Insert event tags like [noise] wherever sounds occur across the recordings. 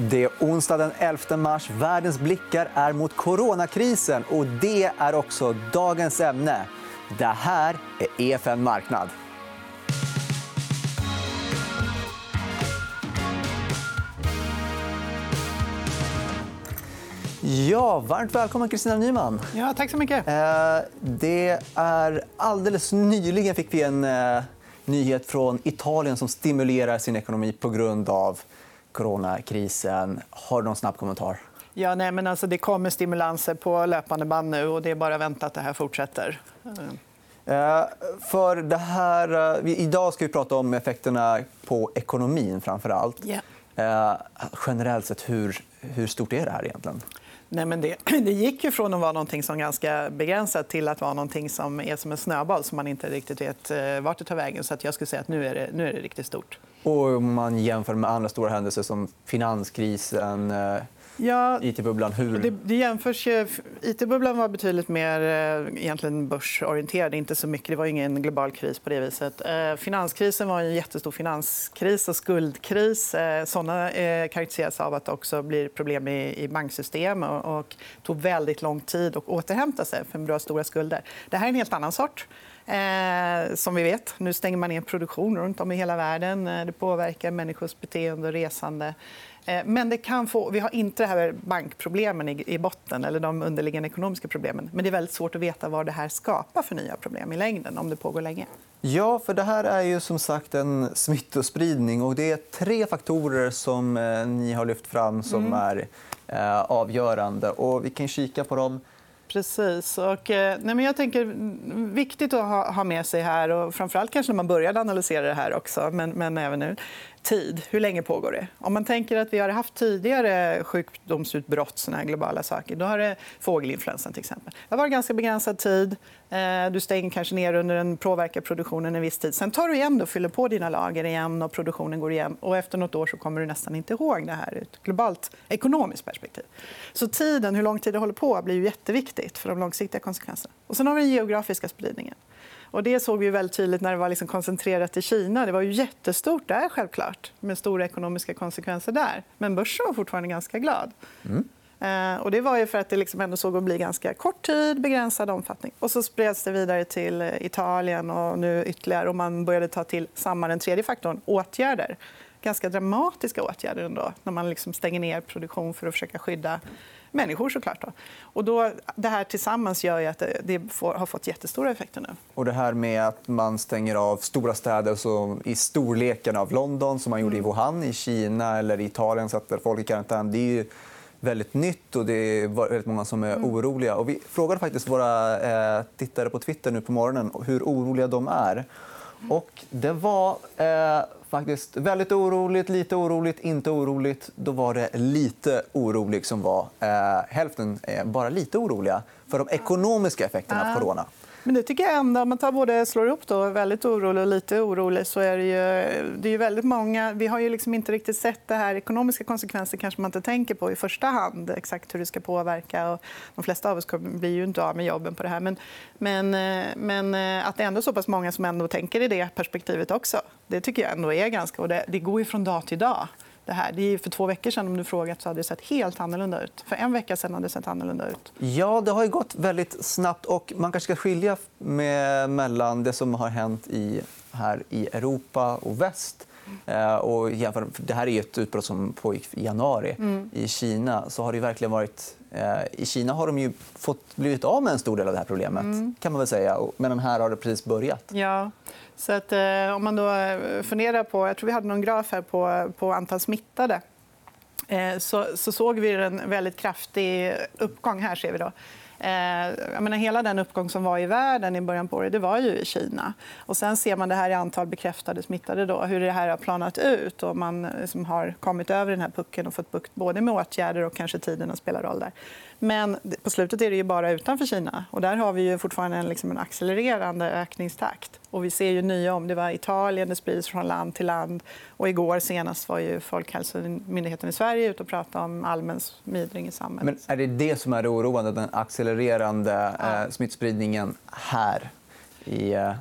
Det är onsdag den 11 mars. Världens blickar är mot coronakrisen. och Det är också dagens ämne. Det här är EFN Marknad. Ja, varmt välkommen, Kristina Nyman. Ja, tack så mycket. Eh, det är alldeles nyligen fick vi en eh, nyhet från Italien som stimulerar sin ekonomi på grund av coronakrisen. Har du någon snabb kommentar? Ja, nej, men alltså, det kommer stimulanser på löpande band nu. och Det är bara att vänta att det här fortsätter. Eh, för det här, eh, idag ska vi prata om effekterna på ekonomin. framför allt. Yeah. generellt sett, hur, hur stort är det här egentligen? Nej, men det, [clears throat] det gick ju från att vara någonting som ganska begränsat till att vara någonting som är som en snöboll som man inte riktigt vet eh, vart det tar vägen. Så att jag skulle säga att nu är det, nu är det riktigt stort. Och om man jämför med andra stora händelser som finanskrisen eh, Ja, IT-bubblan. Hur... Det, det jämförs ju... IT-bubblan var betydligt mer eh, egentligen börsorienterad. Inte så mycket. Det var ingen global kris. på det viset. Eh, finanskrisen var en jättestor finanskris och skuldkris. Eh, såna karaktäriseras av att det också blir problem i banksystem och tog väldigt lång tid att återhämta sig för du har stora skulder. Det här är en helt annan sort. Eh, som vi vet. Nu stänger man ner produktion runt om i hela världen. Det påverkar människors beteende och resande. Eh, men det kan få, vi har inte det här bankproblemen i botten eller de underliggande ekonomiska problemen. Men det är väldigt svårt att veta vad det här skapar för nya problem i längden om det pågår länge. Ja, för det här är ju som sagt en smittospridning. och Det är tre faktorer som eh, ni har lyft fram som mm. är eh, avgörande. Och vi kan kika på dem. Precis. Och, eh, nej, men jag tänker, viktigt att ha, ha med sig här, och framförallt kanske när man började analysera det här också, men, men även nu tid. Hur länge pågår det? Om man tänker att vi har haft tidigare sjukdomsutbrott, såna här globala saker, då har det fågelinfluensan till exempel. Det har varit ganska begränsad tid. Eh, du stänger kanske ner under en påverkar produktionen en viss tid. Sen tar du igen och fyller på dina lager igen och produktionen går igen. Och efter nåt år så kommer du nästan inte ihåg det här ur ett globalt ekonomiskt perspektiv. Så tiden, hur lång tid det håller på, blir jätteviktigt för de långsiktiga konsekvenserna. Och sen har vi den geografiska spridningen. Och det såg vi väldigt tydligt när det var liksom koncentrerat till Kina. Det var ju jättestort där, självklart, med stora ekonomiska konsekvenser där. Men börsen var fortfarande ganska glad. Mm. Eh, och det var ju för att det liksom ändå såg att bli ganska kort tid, begränsad omfattning. Och så spreds det vidare till eh, Italien och nu ytterligare. Och man började ta till samma den tredje faktorn, åtgärder. Ganska dramatiska åtgärder ändå, när man liksom stänger ner produktion för att försöka skydda människor. Såklart. Då. Och då, det här tillsammans gör att det får, har fått jättestora effekter nu. Och det här med att man stänger av stora städer så i storleken av London, som man gjorde i mm. Wuhan i Kina eller i Italien, sätter folk i karantän. Det är ju väldigt nytt och det är väldigt många som är mm. oroliga. Och vi frågade faktiskt våra eh, tittare på Twitter nu på morgonen hur oroliga de är. Och det var eh, faktiskt väldigt oroligt, lite oroligt, inte oroligt. Då var det lite orolig som var. Eh, hälften är bara lite oroliga för de ekonomiska effekterna av corona. Men det tycker jag ändå, om man tar både slår ihop då, väldigt orolig och lite orolig så är det ju, det är väldigt många... Vi har ju liksom inte riktigt sett det här. Ekonomiska konsekvenser kanske man inte tänker på i första hand. Exakt hur det ska påverka. Och de flesta av oss blir ju inte av med jobben på det här. Men, men, men eh, att det är ändå så pass många som ändå tänker i det perspektivet också. Det tycker jag ändå är ganska... Och det, det går ju från dag till dag det här. Det är för två veckor sedan om du frågat så hade det sett helt annorlunda ut. För en vecka sedan hade det sett annorlunda ut. Ja, det har gått väldigt snabbt. och Man kanske ska skilja med, mellan det som har hänt i, här i Europa och väst och jämför, det här är ett utbrott som pågick i januari. Mm. I Kina så har det verkligen varit... Eh, I Kina har de ju fått blivit av med en stor del av det här problemet. Mm. kan man väl säga. Men här har det precis börjat. Ja. Så att, eh, om man då eh, funderar på... Jag tror vi hade någon graf här på, på antal smittade. Eh, så, så såg vi en väldigt kraftig uppgång. Här ser vi då. Eh, jag menar, hela den uppgång som var i världen i början på året det var ju i Kina. Och sen ser man det här i antal bekräftade smittade. Då, hur det här har planat ut. och Man liksom har kommit över den här pucken och fått bukt både med åtgärder och kanske tiden att spela roll där. Men på slutet är det ju bara utanför Kina. Och där har vi ju fortfarande en, liksom en accelererande ökningstakt. Och vi ser ju nya om. Det var Italien, det sprids från land till land. Och igår senast var ju Folkhälsomyndigheten i Sverige ute och pratade om allmän smidring i samhället. Men är det det som är det oroande, den accelererande eh, smittspridningen här? I eh,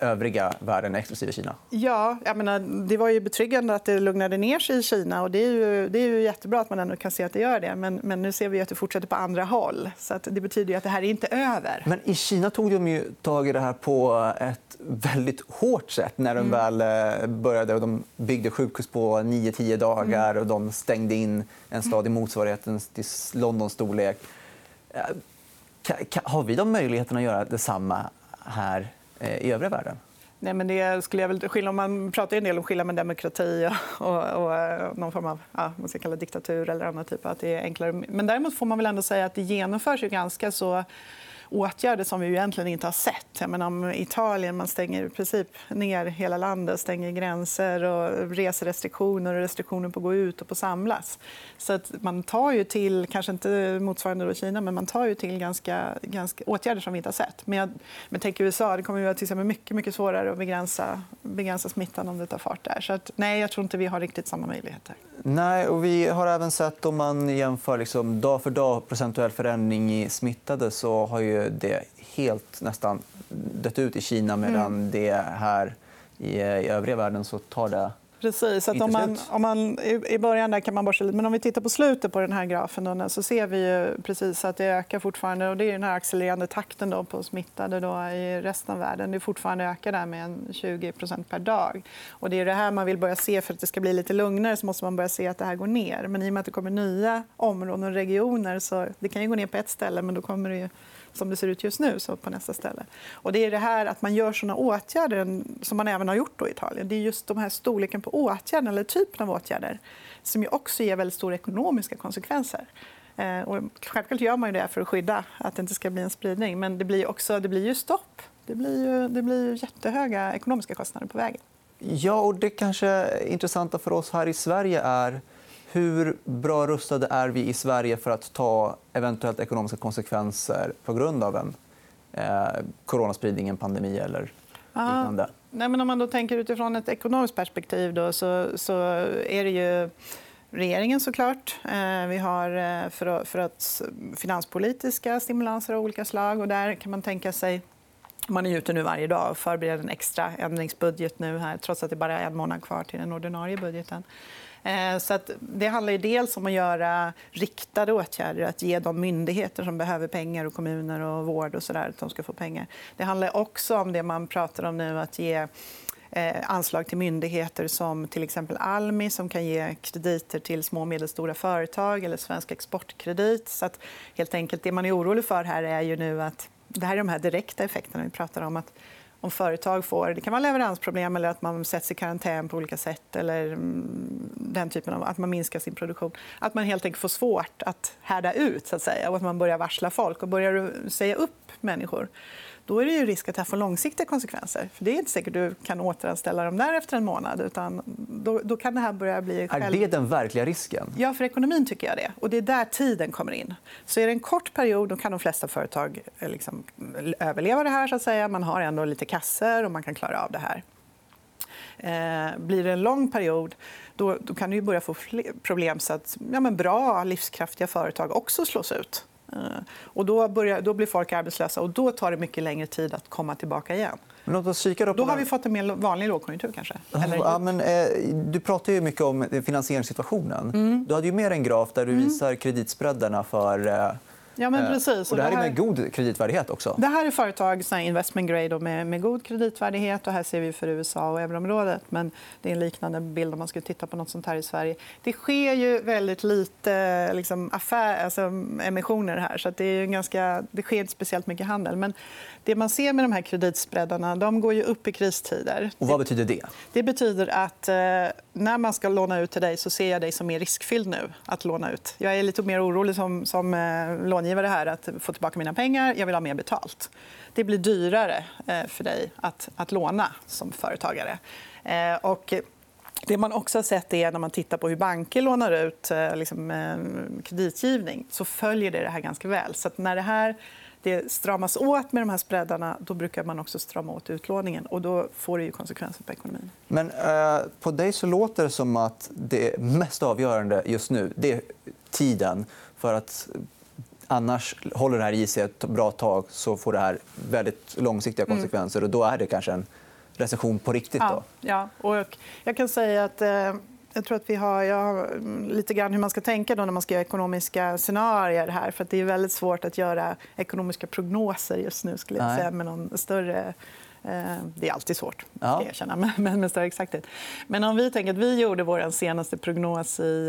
övriga världen, exklusive Kina? Ja, jag menar, det var ju betryggande att det lugnade ner sig i Kina. och Det är ju, det är ju jättebra att man ändå kan se att det gör det. Men, men nu ser vi att det fortsätter på andra håll. Så det betyder att det här är inte över. Men I Kina tog de ju tag i det här på ett väldigt hårt sätt när de mm. väl eh, började. De byggde sjukhus på 9-10 dagar mm. och de stängde in en stad i motsvarigheten till Londons storlek. Har vi de möjligheterna att göra detsamma här eh, i övriga världen? Nej, men det skulle jag väl Skillnad, man pratar en del om skillnad mellan demokrati och, och, och eh, någon form av ja, man ska kalla diktatur eller annan typ. Att det är enklare. Men däremot får man väl ändå säga att det genomförs ju ganska så åtgärder som vi egentligen inte har sett. Jag menar, om Italien man stänger i princip ner hela landet, stänger gränser och reserestriktioner och restriktioner på att gå ut och på att samlas. Så att man tar ju till, kanske inte motsvarande då Kina, men man tar ju till ganska, ganska åtgärder som vi inte har sett. Men, jag, men tänk USA, det kommer att vara till mycket, mycket svårare att begränsa, begränsa smittan om det tar fart där. Så att, nej, jag tror inte vi har riktigt samma möjligheter. Nej, och vi har även sett om man jämför liksom dag för dag procentuell förändring i smittade så har ju det helt nästan dött ut i Kina medan mm. det här i, i övriga världen så tar det Precis. Att om man, om man, I början där kan man borsta lite. Men om vi tittar på slutet på den här grafen då, så ser vi ju precis att det ökar fortfarande. Och det är den här accelererande takten då på smittade då i resten av världen. Det fortfarande ökar där med 20% per dag. Och det är det här man vill börja se. För att det ska bli lite lugnare så måste man börja se att det här går ner. Men i och med att det kommer nya områden och regioner så det kan ju gå ner på ett ställe men då kommer det ju som det ser ut just nu så på nästa ställe. Och det är det här att man gör såna åtgärder som man även har gjort då i Italien. Det är just de här storleken på åtgärder eller typen av åtgärder som ju också ger väldigt stora ekonomiska konsekvenser. Eh, och självklart gör man ju det för att skydda att det inte ska bli en spridning. Men det blir, också, det blir ju stopp. Det blir, ju, det blir ju jättehöga ekonomiska kostnader på vägen. Ja, och det kanske intressanta för oss här i Sverige är hur bra rustade är vi i Sverige för att ta eventuellt ekonomiska konsekvenser på grund av en eh, coronaspridning, en pandemi eller liknande? Nej, men om man då tänker utifrån ett ekonomiskt perspektiv då, så, så är det ju regeringen såklart. Eh, vi har eh, för, för att finanspolitiska stimulanser av olika slag. Och där kan man tänka sig man är ute nu varje dag och förbereder en extra ändringsbudget nu här, trots att det bara är en månad kvar till den ordinarie budgeten. Eh, så att det handlar ju dels om att göra riktade åtgärder, att ge de myndigheter som behöver pengar, och kommuner och vård och så där, att de ska få pengar. Det handlar också om det man pratar om nu, att ge eh, anslag till myndigheter som till exempel Almi som kan ge krediter till små och medelstora företag eller Svensk Exportkredit. Så att, helt enkelt, det man är orolig för här är ju nu att det här är de här direkta effekterna vi pratar om. att om företag får det kan vara leveransproblem eller att man sätts i karantän på olika sätt eller mm, den typen av, att man minskar sin produktion. Att man helt enkelt får svårt att härda ut så att säga, och att man börjar varsla folk. och Börjar säga upp människor då är det ju risk att det får långsiktiga konsekvenser. För Det är inte säkert att du kan återanställa dem där efter en månad. Utan då, då kan det här börja bli... Själv... Är det den verkliga risken? Ja, för ekonomin tycker jag det. Och Det är där tiden kommer in. Så är det en kort period då kan de flesta företag eh, liksom överleva det här. Så att säga. Man har ändå lite kasser och man kan klara av det här. Eh, blir det en lång period då, då kan du börja få problem så att ja, men bra, livskraftiga företag också slås ut. Eh, och då, börjar, då blir folk arbetslösa och då tar det mycket längre tid att komma tillbaka igen. Men låt oss kika då, då har vi fått en mer vanlig lågkonjunktur. Kanske. Eller... Ja, men, eh, du pratar ju mycket om finansieringssituationen. Mm. Du hade ju med en graf där du mm. visar kreditspreadarna för eh Ja, men eh, precis. Och det här är med god kreditvärdighet också. Det här är företag investment grade med, med god kreditvärdighet. Och här ser vi för USA och euroområdet. Men det är en liknande bild om man skulle titta på något sånt här i Sverige. Det sker ju väldigt lite liksom, affär, alltså, emissioner här. Så det, är ganska, det sker inte speciellt mycket handel. Men det man ser med de här kreditspreadarna de går ju upp i kristider. Och vad betyder det? Det betyder att eh, när man ska låna ut till dig så ser jag dig som mer riskfylld nu att låna ut. Jag är lite mer orolig som, som eh, långivare här att få tillbaka mina pengar. Jag vill ha mer betalt. Det blir dyrare eh, för dig att, att låna som företagare. Eh, och det man också har sett är när man tittar på hur banker lånar ut eh, liksom, kreditgivning så följer det det här ganska väl. Så när det här det stramas åt med de här spreadarna då brukar man också strama åt utlåningen. och Då får det ju konsekvenser på ekonomin. Men eh, På dig så låter det som att det mest avgörande just nu det är tiden för att Annars håller det här i sig ett bra tag så får det här väldigt långsiktiga Mm. konsekvenser. Och då är det kanske en recession på riktigt. Då. Ja, ja. Och jag kan säga att eh, jag tror att vi har, jag har mm, lite grann hur man ska tänka då när man ska göra ekonomiska scenarier här. För att det är väldigt svårt att göra ekonomiska prognoser just nu skulle jag säga med någon större det är alltid svårt, jag erkänna, [laughs] men- med större exakthet. Men om vi tänker att vi gjorde vår senaste prognos i,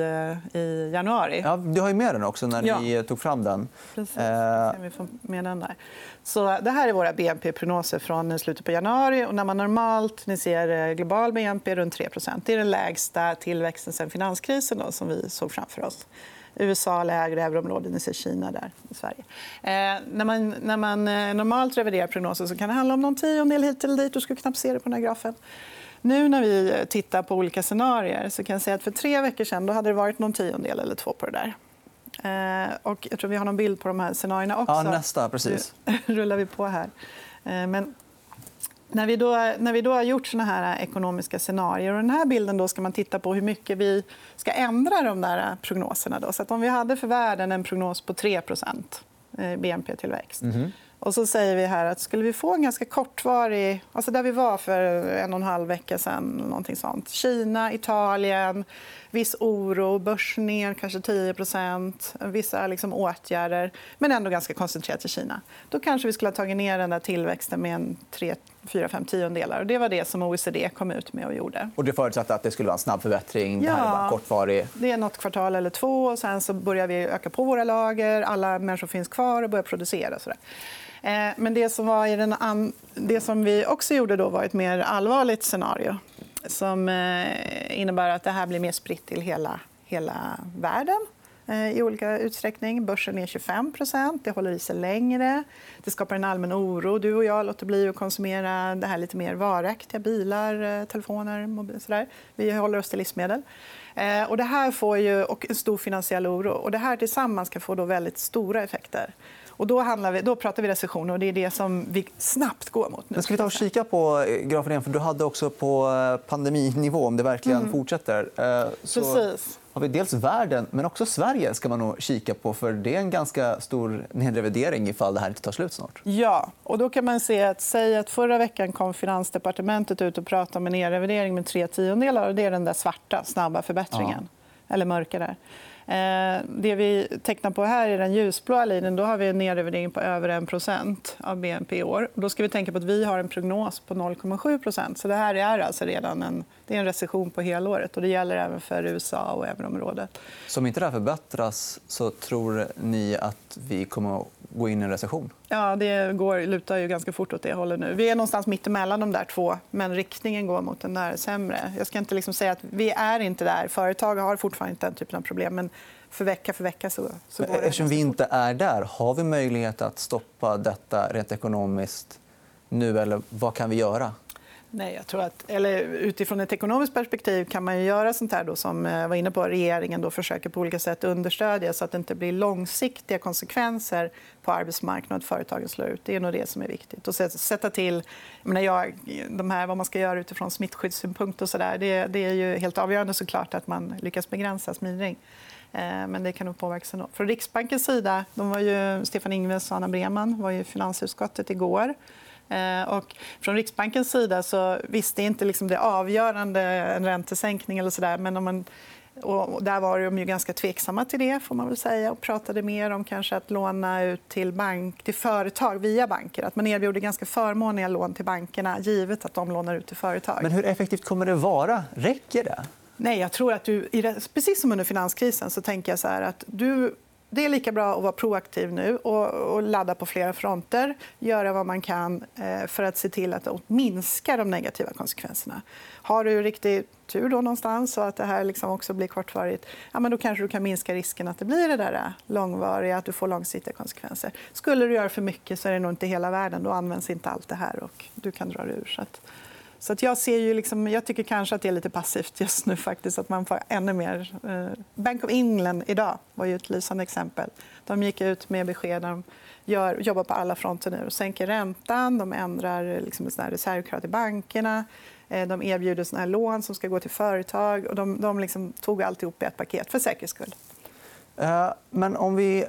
eh, i januari. Ja, du har ju med den också när Ja. ni tog fram den. Precis. Eh, vi få med den där. Så det här är våra BNP-prognoser från slutet på januari. Och när man normalt ni ser eh, global BNP runt 3% Det är den lägsta tillväxten sen finanskrisen då, som vi såg framför oss. USA lägre, euroområdet, ni ser Kina där i Sverige. Eh, när, man, när man eh, normalt reviderar prognoser så kan det handla om någon tiondel hit eller dit. Du skulle knappt se det på den här grafen. Nu när vi tittar på olika scenarier så kan jag säga att för tre veckor sedan då hade det varit någon tiondel eller två på det där. Eh, och jag tror vi har någon bild på de här scenarierna också. ja, nästa. Precis. Nu [laughs] rullar vi på här. Eh, Men när vi, då, när vi då har gjort såna här ekonomiska scenarier och den här bilden då ska man titta på hur mycket vi ska ändra de där prognoserna. Då. Så om vi hade för världen en prognos på 3 eh, BNP-tillväxt Mhm. och så säger vi här att skulle vi få en ganska kortvarig... Alltså där vi var för en och en halv vecka sen. Någonting sånt. Kina, Italien, viss oro, börs ner kanske 10% vissa liksom åtgärder, men ändå ganska koncentrerat till Kina. Då kanske vi skulle ha tagit ner den där tillväxten med en 3, 4, 5 tiondelar. Och det var det som OECD kom ut med och gjorde. Och det förutsatte att det skulle vara en snabb förbättring. Det här Ja. kortvarig. Det är nåt kvartal eller två. och Sen så börjar vi öka på våra lager. Alla människor finns kvar och börjar producera. Och så där. Eh, Men det som, var i den an... det som vi också gjorde då var ett mer allvarligt scenario som eh, innebär att det här blir mer spritt till hela, hela världen i olika utsträckning. Börsen är 25% Det håller i sig längre. Det skapar en allmän oro. Du och jag låter bli att konsumera det här lite mer varaktiga. Bilar, eh, telefoner, mobil, sådär. Vi håller oss till livsmedel. Eh, Och det här får ju, och en stor finansiell oro. Och det här tillsammans kan få då väldigt stora effekter. Och då, handlar vi, då pratar vi recession och det är det som vi snabbt går mot nu. Men ska vi ta och kika på eh, grafen igen? För du hade också på eh, pandeminivå, om det verkligen fortsätter. Eh, Så Precis. Har vi dels världen, men också Sverige ska man nog kika på. För Det är en ganska stor nedrevidering ifall det här inte tar slut snart. Ja, och då kan man se att, säg att förra veckan kom Finansdepartementet ut och pratade om en nedrevidering med tre tiondelar. Och det är den där svarta, snabba förbättringen. Eller mörka där. Eh, det vi tecknar på här är den ljusblåa linjen. Då har vi en nedrevidering på över 1% av BNP i år. Då ska vi tänka på att vi har en prognos på 0,7 Så det här är alltså redan en, det är en recession på helåret. Och det gäller även för USA och euroområdet. Så om inte det här förbättras så tror ni att vi kommer att gå in i en recession? Ja, det går, lutar ju ganska fort åt det hållet nu. Vi är någonstans mitt emellan de där två, men riktningen går mot den där sämre. Jag ska inte liksom säga att vi är inte där. Företag har fortfarande inte den typen av problem. Men för vecka för vecka så, så går det Eftersom vi inte är där, har vi möjlighet att stoppa detta rent ekonomiskt nu? Eller vad kan vi göra? Nej, jag tror att, eller utifrån ett ekonomiskt perspektiv kan man ju göra sånt här då, som eh, var inne på. Regeringen då försöker på olika sätt understödja så att det inte blir långsiktiga konsekvenser på arbetsmarknaden att företagen slår ut. Det är nog det som är viktigt. Och sätta till... Jag jag, de här, vad man ska göra utifrån smittskyddssynpunkt och så där, det, det är ju helt avgörande såklart att man lyckas begränsa smittring. Eh, men det kan nog påverka ändå. Från Riksbankens sida, de var ju, Stefan Ingves och Anna Breman var i finansutskottet igår. Eh, Och från Riksbankens sida så visste inte liksom det avgörande en räntesänkning. Eller så där, men om man, och där var de ju ganska tveksamma till det får man väl säga och pratade mer om kanske att låna ut till, bank, till företag via banker. Att man erbjuder ganska förmånliga lån till bankerna givet att de lånar ut till företag. Men hur effektivt kommer det vara? Räcker det? Nej, jag tror att du, precis som under finanskrisen så tänker jag så här att du, det är lika bra att vara proaktiv nu och, ladda på flera fronter. Göra vad man kan eh, för att se till att minska de negativa konsekvenserna. Har du riktig tur då någonstans så att det här liksom också blir kortvarigt ja, men då kanske du kan minska risken att det blir det där eh, långvariga, att du får långsiktiga konsekvenser. Skulle du göra för mycket så är det nog inte hela världen. Då används inte allt det här och du kan dra dig ur. Så att, så att jag, ser ju liksom, jag tycker kanske att det är lite passivt just nu. faktiskt, att man får ännu mer. Eh, Bank of England idag var ju ett lysande exempel. De gick ut med besked. De gör, jobbar på alla fronter nu. De sänker räntan, de ändrar eh, liksom reservkrav till bankerna. Eh, de erbjuder såna här lån som ska gå till företag. Och de de liksom tog alltihop i ett paket för säkerhets skull. Men om vi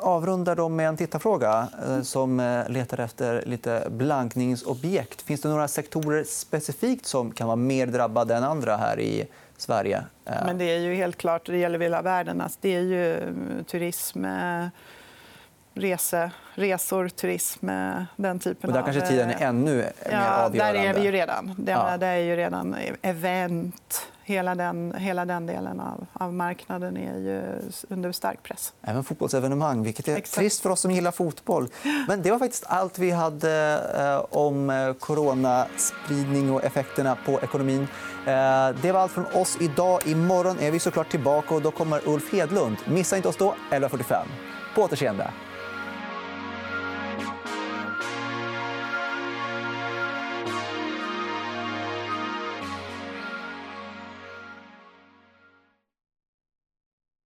avrundar då med en tittarfråga eh, som eh, letar efter lite blankningsobjekt. Finns det några sektorer specifikt som kan vara mer drabbade än andra här i Sverige? Men det är ju helt klart, det gäller hela världen. Alltså, det är ju eh, turism, rese, resor, turism, den typen och där kanske tiden är ännu mer ja, avgörande. Där är vi ju redan. Det, ja. det är ju redan event, hela den, hela den delen av, av marknaden är ju under stark press. Även fotbollsevenemang, vilket är Exakt. trist för oss som gillar fotboll. Men det var faktiskt allt vi hade eh, om eh, coronaspridning och effekterna på ekonomin. Eh, det var allt från oss idag. Imorgon är vi såklart tillbaka och då kommer Ulf Hedlund. Missa inte oss då, 11.45. På återseende.